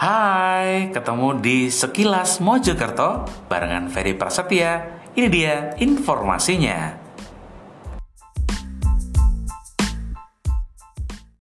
Hai, ketemu di Sekilas Mojokerto barengan Ferry Prasetya. Ini dia informasinya.